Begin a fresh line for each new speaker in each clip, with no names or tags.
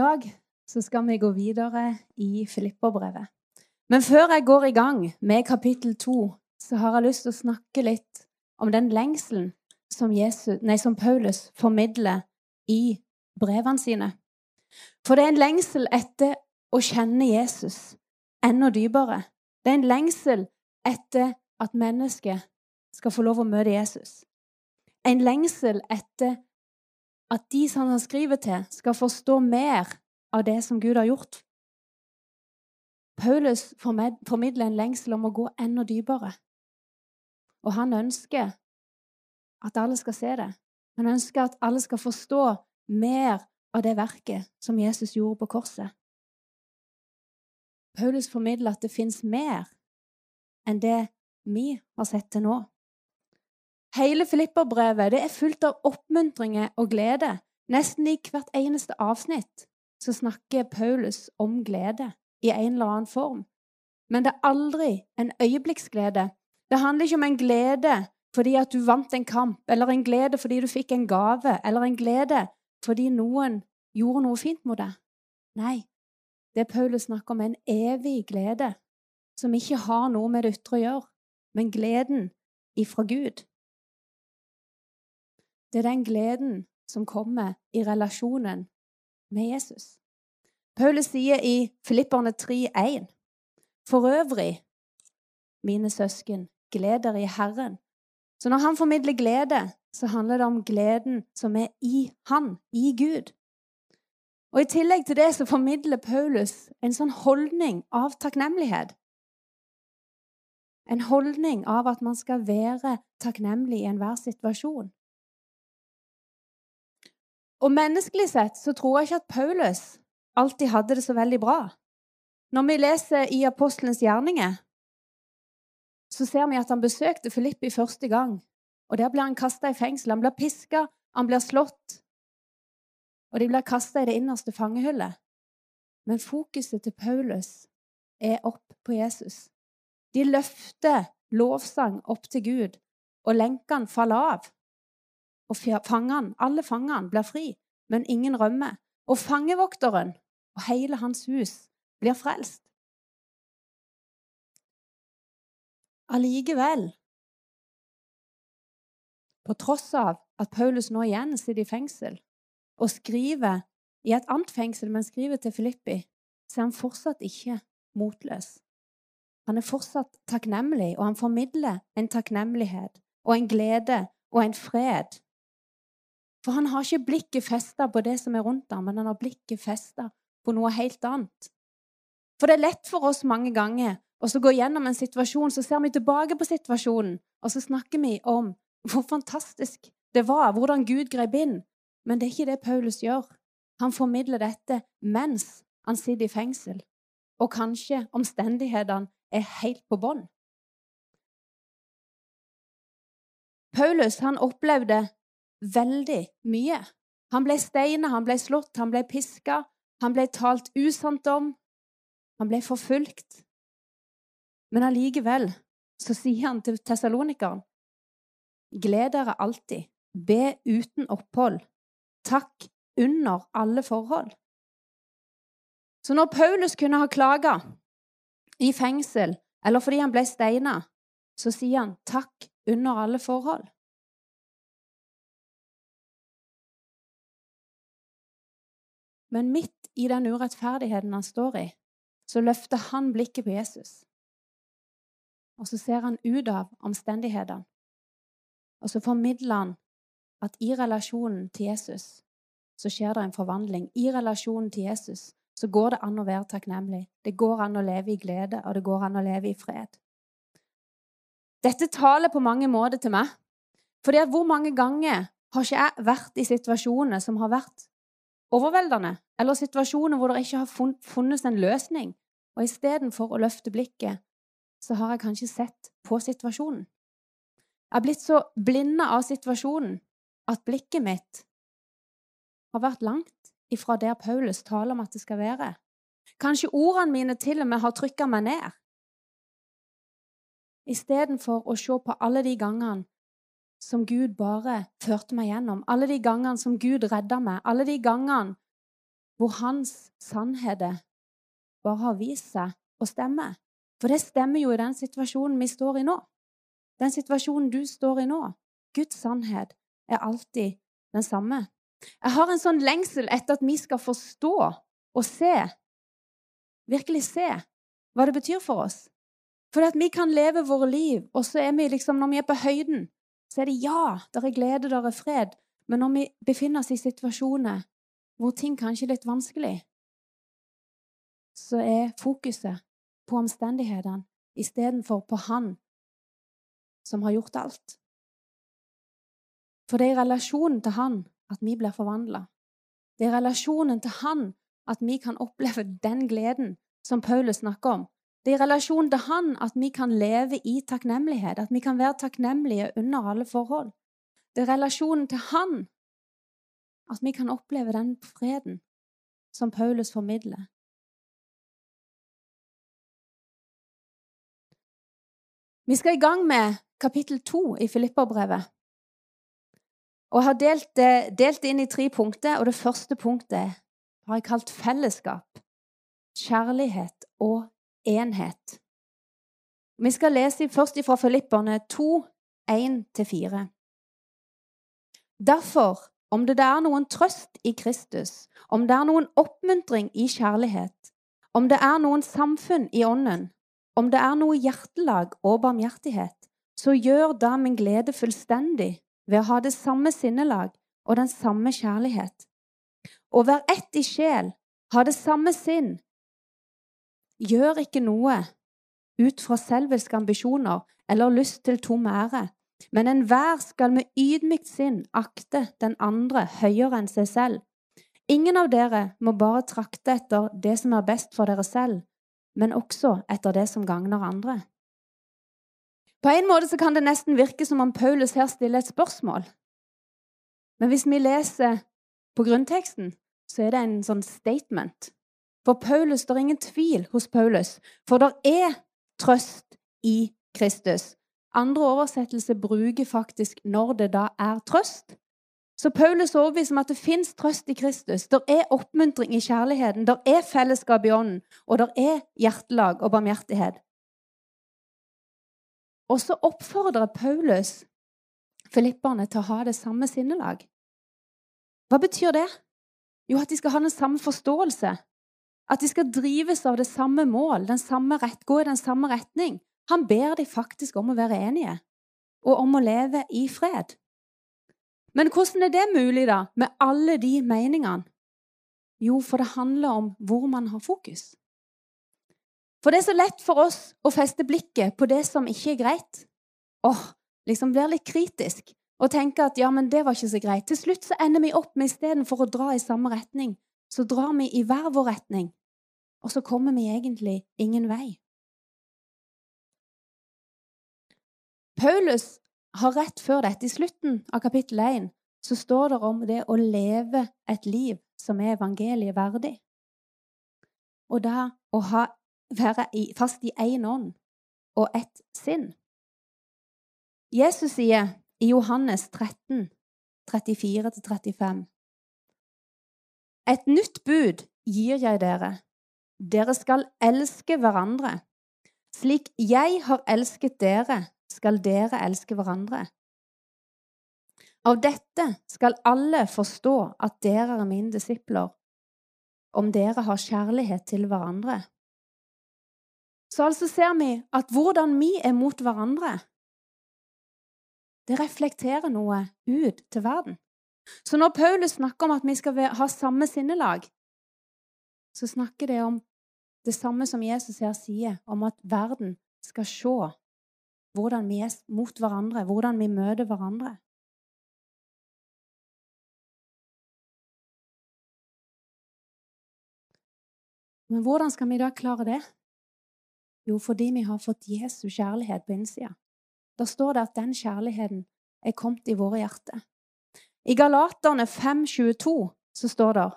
Dag så skal vi gå videre i Filipperbrevet. Men før jeg går i gang med kapittel to, så har jeg lyst til å snakke litt om den lengselen som, Jesus, nei, som Paulus formidler i brevene sine. For det er en lengsel etter å kjenne Jesus enda dypere. Det er en lengsel etter at mennesket skal få lov å møte Jesus. En lengsel etter at de som han skriver til, skal forstå mer av det som Gud har gjort. Paulus formidler en lengsel om å gå enda dypere. Og han ønsker at alle skal se det. Han ønsker at alle skal forstå mer av det verket som Jesus gjorde på korset. Paulus formidler at det fins mer enn det vi har sett til nå. Hele Filipperbrevet er fullt av oppmuntringer og glede. Nesten i hvert eneste avsnitt så snakker Paulus om glede i en eller annen form. Men det er aldri en øyeblikksglede. Det handler ikke om en glede fordi at du vant en kamp, eller en glede fordi du fikk en gave, eller en glede fordi noen gjorde noe fint mot deg. Nei, det Paulus snakker om, er en evig glede som ikke har noe med det ytre å gjøre, men gleden ifra Gud. Det er den gleden som kommer i relasjonen med Jesus. Paulus sier i Filipperne 3,1.: For øvrig, mine søsken, gleder i Herren. Så når han formidler glede, så handler det om gleden som er i Han, i Gud. Og I tillegg til det så formidler Paulus en sånn holdning av takknemlighet. En holdning av at man skal være takknemlig i enhver situasjon. Og menneskelig sett så tror jeg ikke at Paulus alltid hadde det så veldig bra. Når vi leser i apostelens gjerninger, så ser vi at han besøkte Filippi første gang. Og Der blir han kasta i fengsel. Han blir piska, han blir slått. Og de blir kasta i det innerste fangehullet. Men fokuset til Paulus er opp på Jesus. De løfter lovsang opp til Gud, og lenkene faller av. Og fangene, alle fangene blir fri, men ingen rømmer. Og fangevokteren og hele hans hus blir frelst. Allikevel, på tross av at Paulus nå igjen sitter i fengsel og skriver i et annet fengsel, men skriver til Filippi, så er han fortsatt ikke motløs. Han er fortsatt takknemlig, og han formidler en takknemlighet og en glede og en fred for han har ikke blikket festa på det som er rundt ham, men han har blikket festa på noe helt annet. For det er lett for oss mange ganger å gå gjennom en situasjon, så ser vi tilbake på situasjonen, og så snakker vi om hvor fantastisk det var, hvordan Gud grep inn. Men det er ikke det Paulus gjør. Han formidler dette mens han sitter i fengsel, og kanskje omstendighetene er helt på bånn. Paulus han opplevde veldig mye. Han ble steinet, han ble slått, han ble piska, han ble talt usant om, han ble forfulgt. Men allikevel så sier han til tessalonikeren Gled dere alltid, be uten opphold, takk under alle forhold. Så når Paulus kunne ha klaga i fengsel eller fordi han ble steina, så sier han takk under alle forhold. Men midt i den urettferdigheten han står i, så løfter han blikket på Jesus. Og så ser han ut av omstendighetene. Og så formidler han at i relasjonen til Jesus så skjer det en forvandling. I relasjonen til Jesus så går det an å være takknemlig. Det går an å leve i glede, og det går an å leve i fred. Dette taler på mange måter til meg. At hvor mange ganger har ikke jeg vært i situasjoner som har vært overveldende, eller situasjoner hvor det ikke har funnes en løsning, og istedenfor å løfte blikket, så har jeg kanskje sett på situasjonen. Jeg har blitt så blinda av situasjonen at blikket mitt har vært langt ifra der Paulus taler om at det skal være. Kanskje ordene mine til og med har trykka meg ned. Istedenfor å se på alle de gangene som Gud bare førte meg gjennom. Alle de gangene som Gud redda meg. Alle de gangene hvor hans sannheter bare har vist seg å stemme. For det stemmer jo i den situasjonen vi står i nå. Den situasjonen du står i nå. Guds sannhet er alltid den samme. Jeg har en sånn lengsel etter at vi skal forstå og se, virkelig se, hva det betyr for oss. For at vi kan leve våre liv, og så er vi liksom, når vi er på høyden, så er det ja, der er glede, der er fred. Men når vi befinner oss i situasjoner hvor ting kanskje er litt vanskelig, så er fokuset på omstendighetene istedenfor på Han som har gjort alt. For det er i relasjonen til Han at vi blir forvandla. Det er i relasjonen til Han at vi kan oppleve den gleden som Paulus snakker om. Det er i relasjon til Han at vi kan leve i takknemlighet, at vi kan være takknemlige under alle forhold. Det er relasjonen til Han at vi kan oppleve den freden som Paulus formidler. Vi skal i gang med kapittel to i Filipperbrevet. Jeg har delt det inn i tre punkter, og det første punktet har jeg kalt fellesskap, kjærlighet og enhet. Vi skal lese først fra Filipperne 2, 1-4. Derfor, om det er noen trøst i Kristus, om det er noen oppmuntring i kjærlighet, om det er noen samfunn i ånden, om det er noe hjertelag og barmhjertighet, så gjør da min glede fullstendig ved å ha det samme sinnelag og den samme kjærlighet. Og vær ett i sjel, ha det samme sinn. Gjør ikke noe ut fra selviske ambisjoner eller lyst til tom ære, men enhver skal med ydmykt sinn akte den andre høyere enn seg selv. Ingen av dere må bare trakte etter det som er best for dere selv, men også etter det som gagner andre. På en måte kan det nesten virke som om Paulus her stiller et spørsmål. Men hvis vi leser på grunnteksten, så er det en sånn statement. For Paulus, det er ingen tvil hos Paulus, for det er trøst i Kristus. Andre oversettelser bruker faktisk 'når det da er trøst'. Så Paulus er overbevist om at det fins trøst i Kristus. Det er oppmuntring i kjærligheten, det er fellesskap i ånden, og det er hjertelag og barmhjertighet. Og så oppfordrer Paulus filipperne til å ha det samme sinnelag. Hva betyr det? Jo, at de skal ha den samme forståelse. At de skal drives av det samme mål, den samme rett, gå i den samme retning. Han ber de faktisk om å være enige, og om å leve i fred. Men hvordan er det mulig, da, med alle de meningene? Jo, for det handler om hvor man har fokus. For det er så lett for oss å feste blikket på det som ikke er greit. Åh, liksom være litt kritisk og tenke at ja, men det var ikke så greit. Til slutt så ender vi opp med istedenfor å dra i samme retning, så drar vi i hver vår retning. Og så kommer vi egentlig ingen vei. Paulus har rett før dette, i slutten av kapittel 1, så står det om det å leve et liv som er evangeliet verdig. Og da å ha være fast i én ånd og ett sinn. Jesus sier i Johannes 13, 34-35 Et nytt bud gir jeg dere. Dere skal elske hverandre. Slik jeg har elsket dere, skal dere elske hverandre. Av dette skal alle forstå at dere er mine disipler, om dere har kjærlighet til hverandre. Så altså ser vi at hvordan vi er mot hverandre, det reflekterer noe ut til verden. Så når Paulus snakker om at vi skal ha samme sinnelag, så snakker det om det samme som Jesus her sier, om at verden skal se hvordan vi er mot hverandre, hvordan vi møter hverandre. Men hvordan skal vi da klare det? Jo, fordi vi har fått Jesu kjærlighet på innsida. Da står det at den kjærligheten er kommet i våre hjerter. I Galaterne 5,22 så står det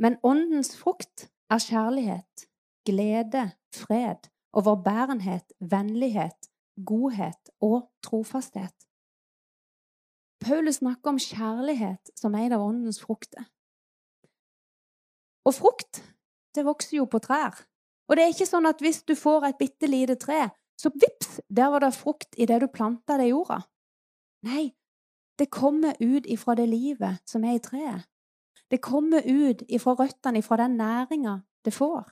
Men åndens frukt er kjærlighet, glede, fred, overbærenhet, vennlighet, godhet og trofasthet. Paulus snakker om kjærlighet som en av åndens frukter. Og frukt, det vokser jo på trær. Og det er ikke sånn at hvis du får et bitte lite tre, så vips, der var det frukt i det du planta det i jorda. Nei, det kommer ut ifra det livet som er i treet. Det kommer ut ifra røttene, ifra den næringa det får.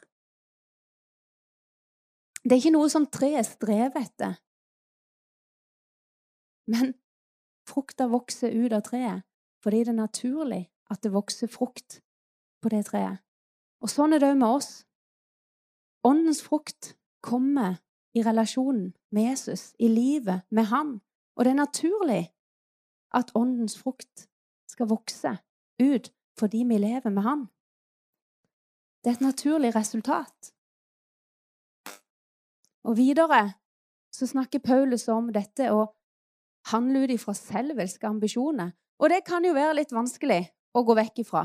Det er ikke noe som treet strever etter. Men frukta vokser ut av treet fordi det er naturlig at det vokser frukt på det treet. Og sånn er det òg med oss. Åndens frukt kommer i relasjonen med Jesus, i livet med Han. Og det er naturlig at åndens frukt skal vokse ut fordi vi lever med Han. Det er et naturlig resultat. Og videre så snakker Paulus om dette å handle ut ifra selvelske ambisjoner. Og det kan jo være litt vanskelig å gå vekk ifra.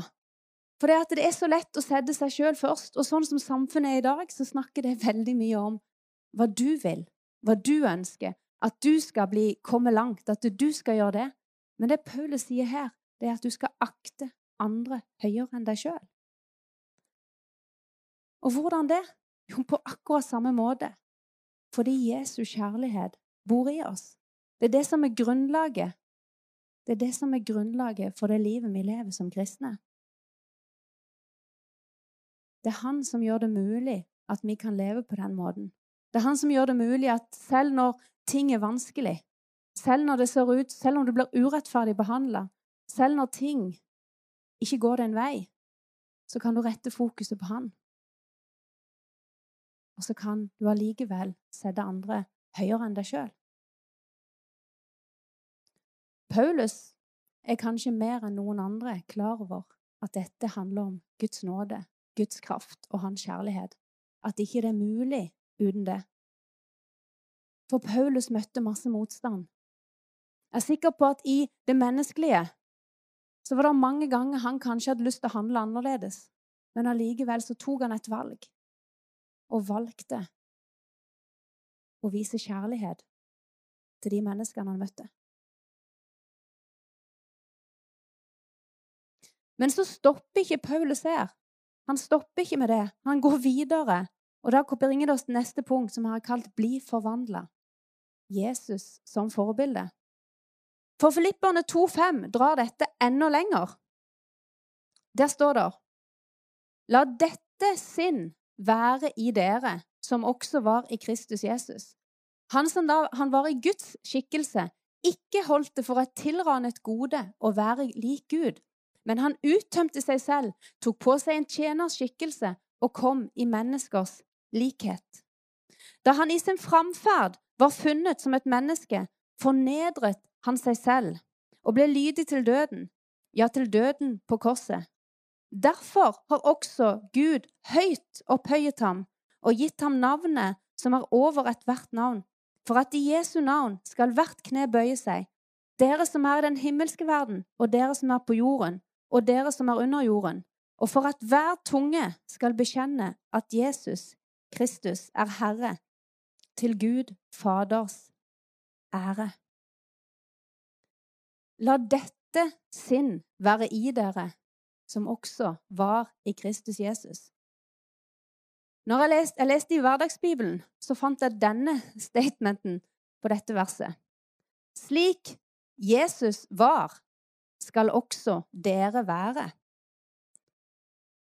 For det, det er så lett å sette seg sjøl først. Og sånn som samfunnet er i dag, så snakker det veldig mye om hva du vil, hva du ønsker. At du skal bli, komme langt, at du skal gjøre det. Men det Paulus sier her, det er at du skal akte andre høyere enn deg sjøl. Og hvordan det? Jo, på akkurat samme måte. Fordi Jesu kjærlighet bor i oss. Det er det som er grunnlaget. Det er det som er grunnlaget for det livet vi lever som kristne. Det er han som gjør det mulig at vi kan leve på den måten. Det er han som gjør det mulig at selv når ting er vanskelig, selv når det ser ut, selv om du blir urettferdig behandla, selv når ting ikke går den vei, så kan du rette fokuset på han. Og så kan du allikevel sette andre høyere enn deg sjøl. Paulus er kanskje mer enn noen andre klar over at dette handler om Guds nåde, Guds kraft og hans kjærlighet. At ikke det er mulig uten det. For Paulus møtte masse motstand. Jeg er sikker på at i det menneskelige så var det mange ganger han kanskje hadde lyst til å handle annerledes, men allikevel så tok han et valg og valgte å vise kjærlighet til de menneskene han møtte. Men så stopper ikke Paulus her. Han stopper ikke med det. Han går videre. Og da bringer det oss til neste punkt, som han har kalt 'bli forvandla'. Jesus som forbilde. For Filipperne 2,5 drar dette enda lenger. Der står det La dette sinn være i dere, som også var i Kristus Jesus. Han som da han var i Guds skikkelse, ikke holdt det for et tilranet gode å være lik Gud, men han uttømte seg selv, tok på seg en tjeners skikkelse og kom i menneskers likhet. Da han i sin framferd var funnet som et menneske, fornedret han seg selv og ble lydig til døden, ja, til døden på korset. Derfor har også Gud høyt opphøyet ham og gitt ham navnet som er over ethvert navn, for at i Jesu navn skal hvert kne bøye seg, dere som er i den himmelske verden, og dere som er på jorden, og dere som er under jorden, og for at hver tunge skal bekjenne at Jesus Kristus er Herre, til Gud Faders ære. La dette sinn være i dere, som også var i Kristus Jesus. Når jeg leste, jeg leste i Hverdagsbibelen, så fant jeg denne statementen på dette verset. Slik Jesus var, skal også dere være.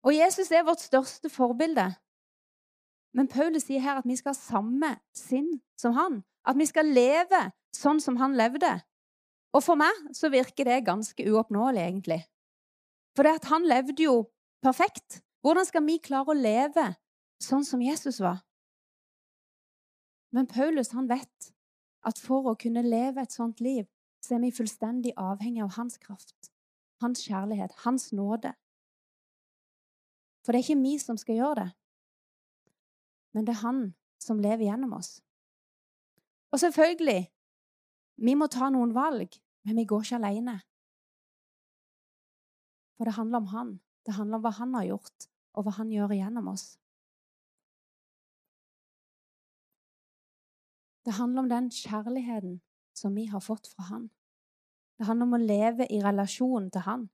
Og Jesus er vårt største forbilde. Men Paulus sier her at vi skal ha samme sinn som han. At vi skal leve sånn som han levde. Og for meg så virker det ganske uoppnåelig, egentlig. For det at han levde jo perfekt. Hvordan skal vi klare å leve sånn som Jesus var? Men Paulus han vet at for å kunne leve et sånt liv, så er vi fullstendig avhengig av hans kraft, hans kjærlighet, hans nåde. For det er ikke vi som skal gjøre det, men det er han som lever gjennom oss. Og selvfølgelig, vi må ta noen valg, men vi går ikke alene. For det handler om han. Det handler om hva han har gjort, og hva han gjør igjennom oss. Det handler om den kjærligheten som vi har fått fra han. Det handler om å leve i relasjon til han.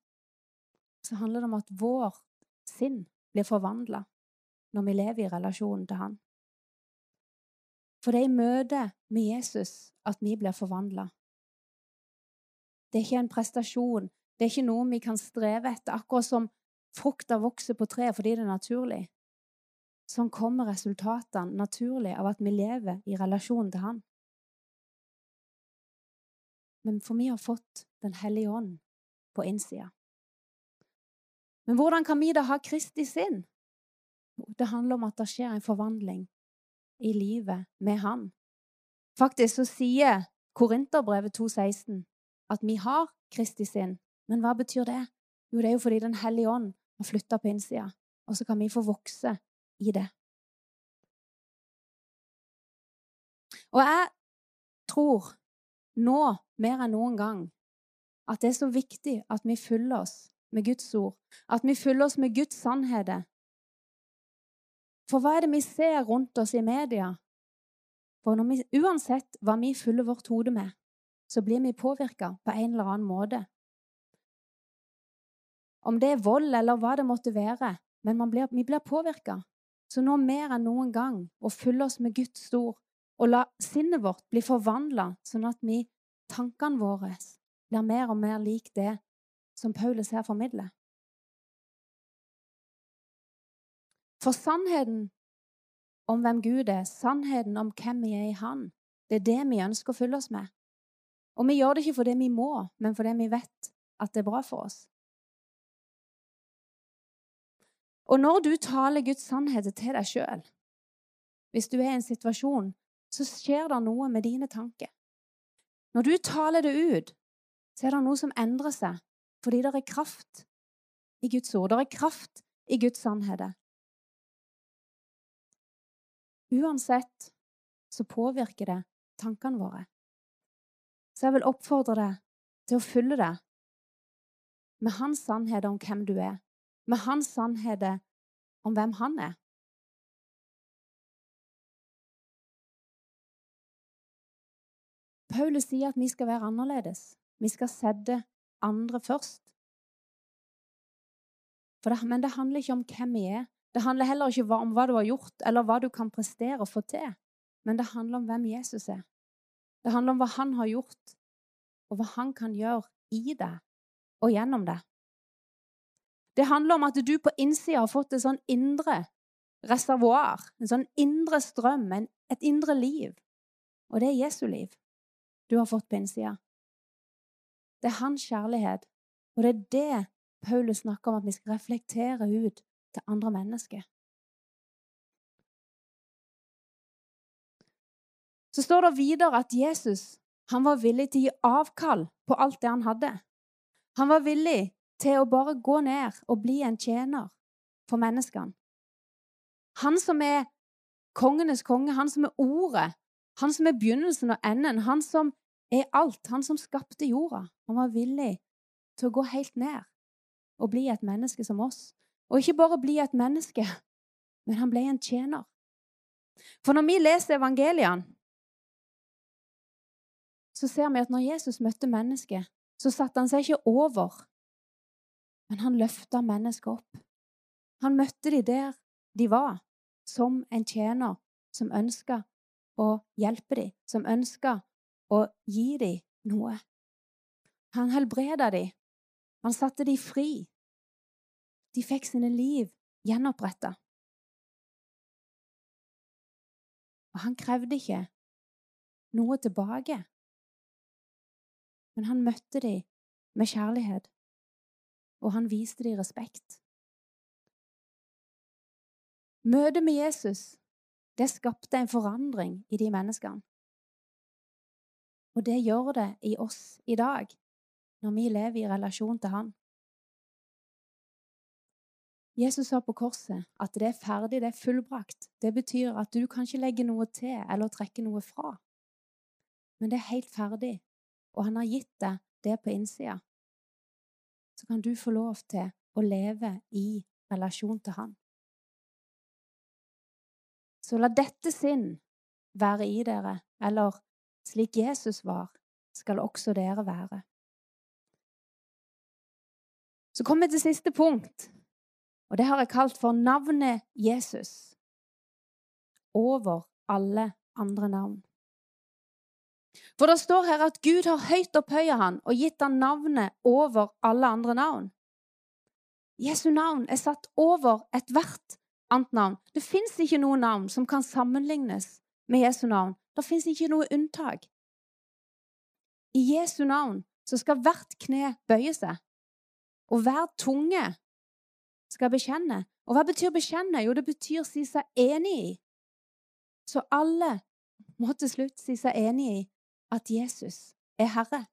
Så handler det om at vår sinn blir forvandla når vi lever i relasjonen til Han. For det er i møte med Jesus at vi blir forvandla. Det er ikke en prestasjon, det er ikke noe vi kan streve etter, akkurat som frukta vokser på treet fordi det er naturlig. Sånn kommer resultatene naturlig av at vi lever i relasjon til Han. Men for vi har fått Den hellige ånd på innsida. Men hvordan kan vi da ha Kristi sinn? Det handler om at det skjer en forvandling i livet med Han. Faktisk så sier Korinterbrevet 2,16 at vi har Kristi sinn. Men hva betyr det? Jo, det er jo fordi Den hellige ånd har flytta på innsida, og så kan vi få vokse i det. Og jeg tror nå mer enn noen gang at det er så viktig at vi fyller oss med Guds ord, at vi fyller oss med Guds sannheter. For hva er det vi ser rundt oss i media? For vi, uansett hva vi fyller vårt hode med, så blir vi påvirka på en eller annen måte. Om det er vold eller hva det måtte være, men blir, vi blir påvirka. Så nå mer enn noen gang å fylle oss med Guds ord og la sinnet vårt bli forvandla, sånn at vi, tankene våre blir mer og mer lik det som Paulus her formidler. For sannheten om hvem Gud er, sannheten om hvem vi er i Han, det er det vi ønsker å fylle oss med. Og vi gjør det ikke fordi vi må, men fordi vi vet at det er bra for oss. Og når du taler Guds sannheter til deg sjøl, hvis du er i en situasjon, så skjer det noe med dine tanker. Når du taler det ut, så er det noe som endrer seg fordi det er kraft i Guds ord. Det er kraft i Guds sannheter. Uansett så påvirker det tankene våre. Så jeg vil oppfordre deg til å fylle det med hans sannheter om hvem du er, med hans sannheter om hvem han er. Paulus sier at vi skal være annerledes. Vi skal sette andre først. Det, men det handler ikke om hvem vi er. Det handler heller ikke om hva du har gjort, eller hva du kan prestere og få til. Men det handler om hvem Jesus er. Det handler om hva han har gjort, og hva han kan gjøre i det og gjennom det. Det handler om at du på innsida har fått et sånn indre reservoar, en sånn indre strøm, en, et indre liv. Og det er Jesu liv du har fått på innsida. Det er hans kjærlighet, og det er det Paulus snakker om at vi skal reflektere ut til andre mennesker. Så står det videre at Jesus han var villig til å gi avkall på alt det han hadde. Han var villig til å bare gå ned og bli en tjener for menneskene. Han som er kongenes konge, han som er ordet, han som er begynnelsen og enden, han som er alt. Han som skapte jorda. Han var villig til å gå helt ned og bli et menneske som oss. Og ikke bare bli et menneske, men han ble en tjener. For når vi leser evangeliene, så ser vi at når Jesus møtte mennesket, så satte han seg ikke over, men han løfta mennesket opp. Han møtte de der de var, som en tjener som ønska å hjelpe dem, som ønska å gi dem noe. Han helbreda dem. Han satte dem fri. De fikk sine liv gjenoppretta. Og han krevde ikke noe tilbake. Men han møtte dem med kjærlighet, og han viste dem respekt. Møtet med Jesus det skapte en forandring i de menneskene. Og det gjør det i oss i dag, når vi lever i relasjon til Han. Jesus sa på korset at det er ferdig, det er fullbrakt. Det betyr at du kan ikke legge noe til eller trekke noe fra. Men det er helt ferdig, og han har gitt deg det på innsida. Så kan du få lov til å leve i relasjon til han. Så la dette sinn være i dere, eller slik Jesus var, skal også dere være. Så kommer vi til siste punkt, Og det har jeg kalt for navnet Jesus over alle andre navn. For det står her at Gud har høyt opphøya han og gitt han navnet over alle andre navn. Jesu navn er satt over ethvert annet navn. Det fins ikke noe navn som kan sammenlignes med Jesu navn. Det fins ikke noe unntak. I Jesu navn så skal hvert kne bøye seg, og hver tunge skal bekjenne. Og hva betyr bekjenne? Jo, det betyr si seg enig i. Så alle må til slutt si seg enig i at Jesus er Herre.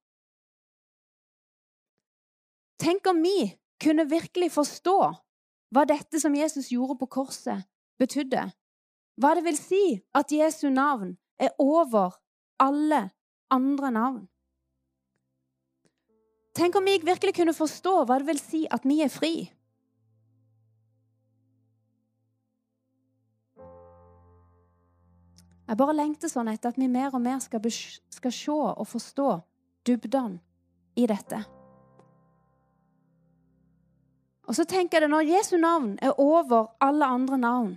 Tenk om vi kunne virkelig forstå hva dette som Jesus gjorde på korset, betydde. Hva det vil si at Jesu navn er over alle andre navn. Tenk om vi virkelig kunne forstå hva det vil si at vi er fri. Jeg bare lengter sånn etter at vi mer og mer skal, skal se og forstå dybden i dette. Og så tenker jeg det når Jesu navn er over alle andre navn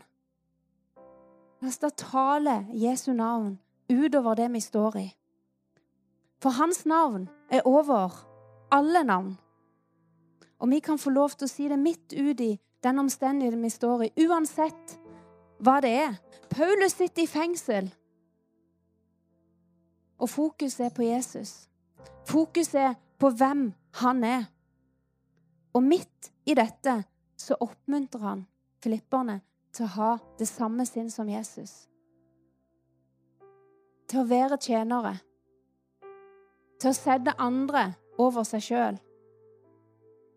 da tale Jesu navn utover det vi står i. For hans navn er over alle navn. Og vi kan få lov til å si det midt ut i den omstendigheten vi står i, uansett hva det er. Paulus sitter i fengsel. Og fokuset er på Jesus. Fokuset er på hvem han er. Og midt i dette så oppmuntrer han filipperne til å ha det samme sinn som Jesus. Til å være tjenere. Til å sette andre over seg sjøl.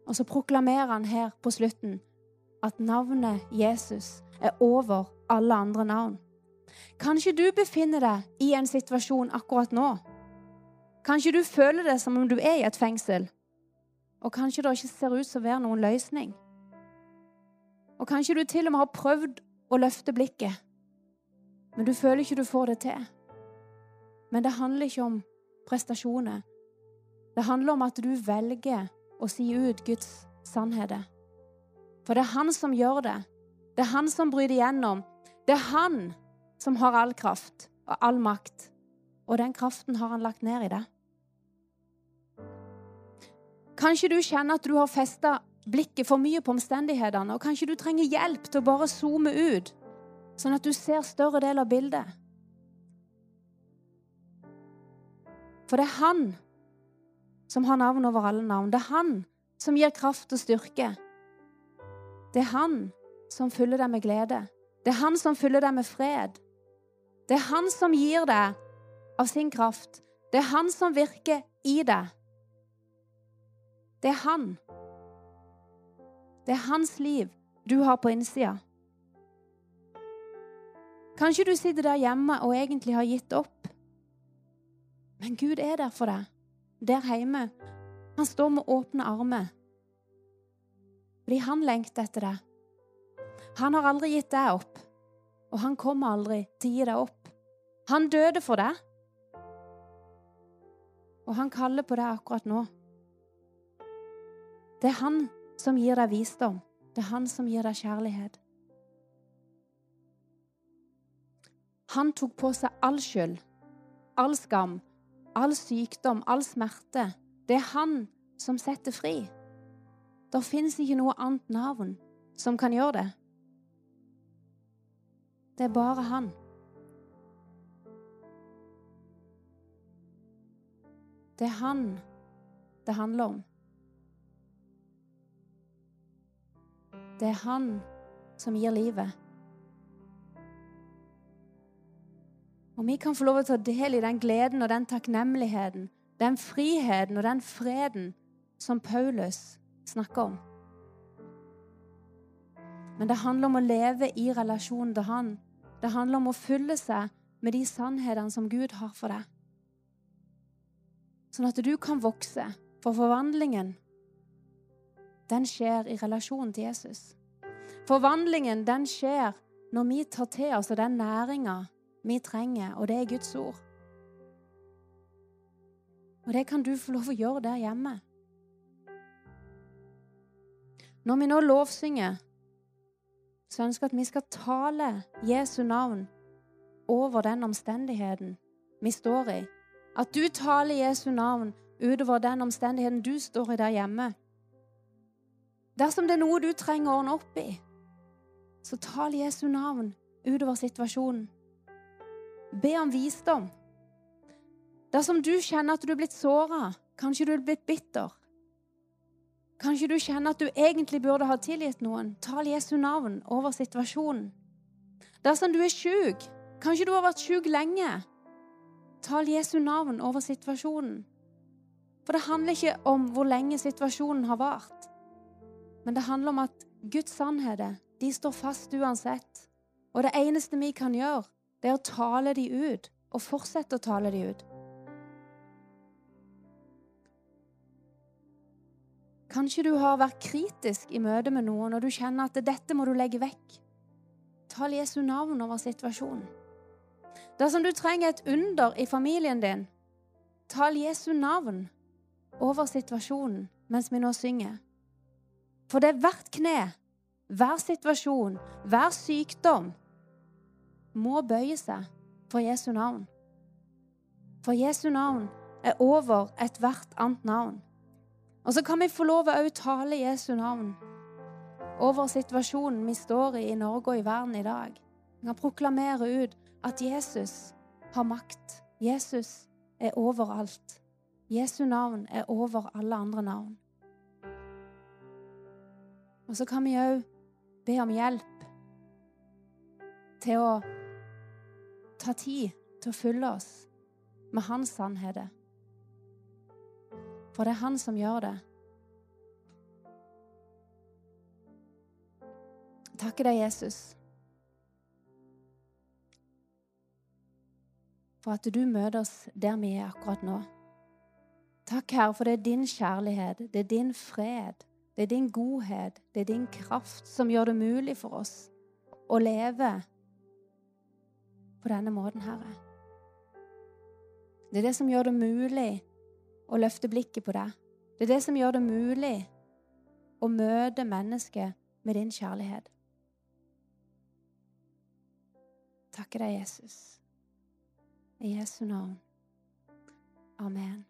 Og så proklamerer han her på slutten at navnet Jesus er over alle andre navn. Kanskje du befinner deg i en situasjon akkurat nå. Kanskje du føler det som om du er i et fengsel. Og kanskje det ikke ser ut som å være noen løsning. Og kanskje du til og med har prøvd å løfte blikket, men du føler ikke du får det til. Men det handler ikke om prestasjoner. Det handler om at du velger å si ut Guds sannheter. For det er han som gjør det. Det er han som bryter igjennom. Det er han som har all kraft og all makt. Og den kraften har han lagt ned i det. Kanskje du kjenner at du har festa blikket for mye på omstendighetene, og kanskje du trenger hjelp til å bare zoome ut, sånn at du ser større del av bildet. For det er han som har navn over alle navn. Det er han som gir kraft og styrke. Det er han som fyller deg med glede. Det er han som fyller deg med fred. Det er han som gir deg av sin kraft. Det er han som virker i deg. Det er han. Det er hans liv du har på innsida. Kanskje du sitter der hjemme og egentlig har gitt opp. Men Gud er der for deg, der hjemme. Han står med åpne armer. Fordi han lengter etter deg. Han har aldri gitt deg opp, og han kommer aldri til å gi deg opp. Han døde for deg, og han kaller på deg akkurat nå. Det er han som gir deg visdom. Det er han som gir deg kjærlighet. Han tok på seg all skyld, all skam, all sykdom, all smerte. Det er han som setter fri. Det fins ikke noe annet navn som kan gjøre det. Det er bare han. Det er han det handler om. Det er han som gir livet. Og vi kan få lov til å ta del i den gleden og den takknemligheten, den friheten og den freden som Paulus snakker om. Men det handler om å leve i relasjon til Han. Det handler om å fylle seg med de sannhetene som Gud har for deg. Sånn at du kan vokse. For forvandlingen, den skjer i relasjon til Jesus. Forvandlingen, den skjer når vi tar til oss den næringa vi trenger, og det er Guds ord. Og det kan du få lov å gjøre der hjemme. Når vi nå lovsynger, så ønsker at vi skal tale Jesu navn over den omstendigheten vi står i. At du taler Jesu navn utover den omstendigheten du står i der hjemme. Dersom det er noe du trenger å ordne opp i, så tal Jesu navn utover situasjonen. Be om visdom. Dersom du kjenner at du er blitt såra, kanskje du er blitt bitter. Kanskje du kjenner at du egentlig burde ha tilgitt noen. Tal Jesu navn over situasjonen. Dersom du er sjuk, kanskje du har vært sjuk lenge. Tal Jesu navn over situasjonen. For det handler ikke om hvor lenge situasjonen har vart. Men det handler om at Guds sannheter, de står fast uansett. Og det eneste vi kan gjøre, det er å tale de ut, og fortsette å tale de ut. Kanskje du har vært kritisk i møte med noen, og du kjenner at dette må du legge vekk. Tal Jesu navn over situasjonen. Dersom du trenger et under i familien din, tal Jesu navn over situasjonen mens vi nå synger. For det er hvert kne, hver situasjon, hver sykdom må bøye seg for Jesu navn. For Jesu navn er over ethvert annet navn. Og så kan vi få lov å tale Jesu navn over situasjonen vi står i i Norge og i verden i dag. Vi kan proklamere ut at Jesus har makt. Jesus er overalt. Jesu navn er over alle andre navn. Og så kan vi òg be om hjelp til å ta tid til å fylle oss med Hans sannheter. For det er han som gjør det. Takker deg, Jesus, for at du møter oss der vi er akkurat nå. Takk, Herre, for det er din kjærlighet, det er din fred, det er din godhet, det er din kraft som gjør det mulig for oss å leve på denne måten, Herre. Det er det som gjør det mulig og løfte blikket på deg. Det er det som gjør det mulig å møte mennesket med din kjærlighet. Takker deg, Jesus. I Jesu navn. Amen.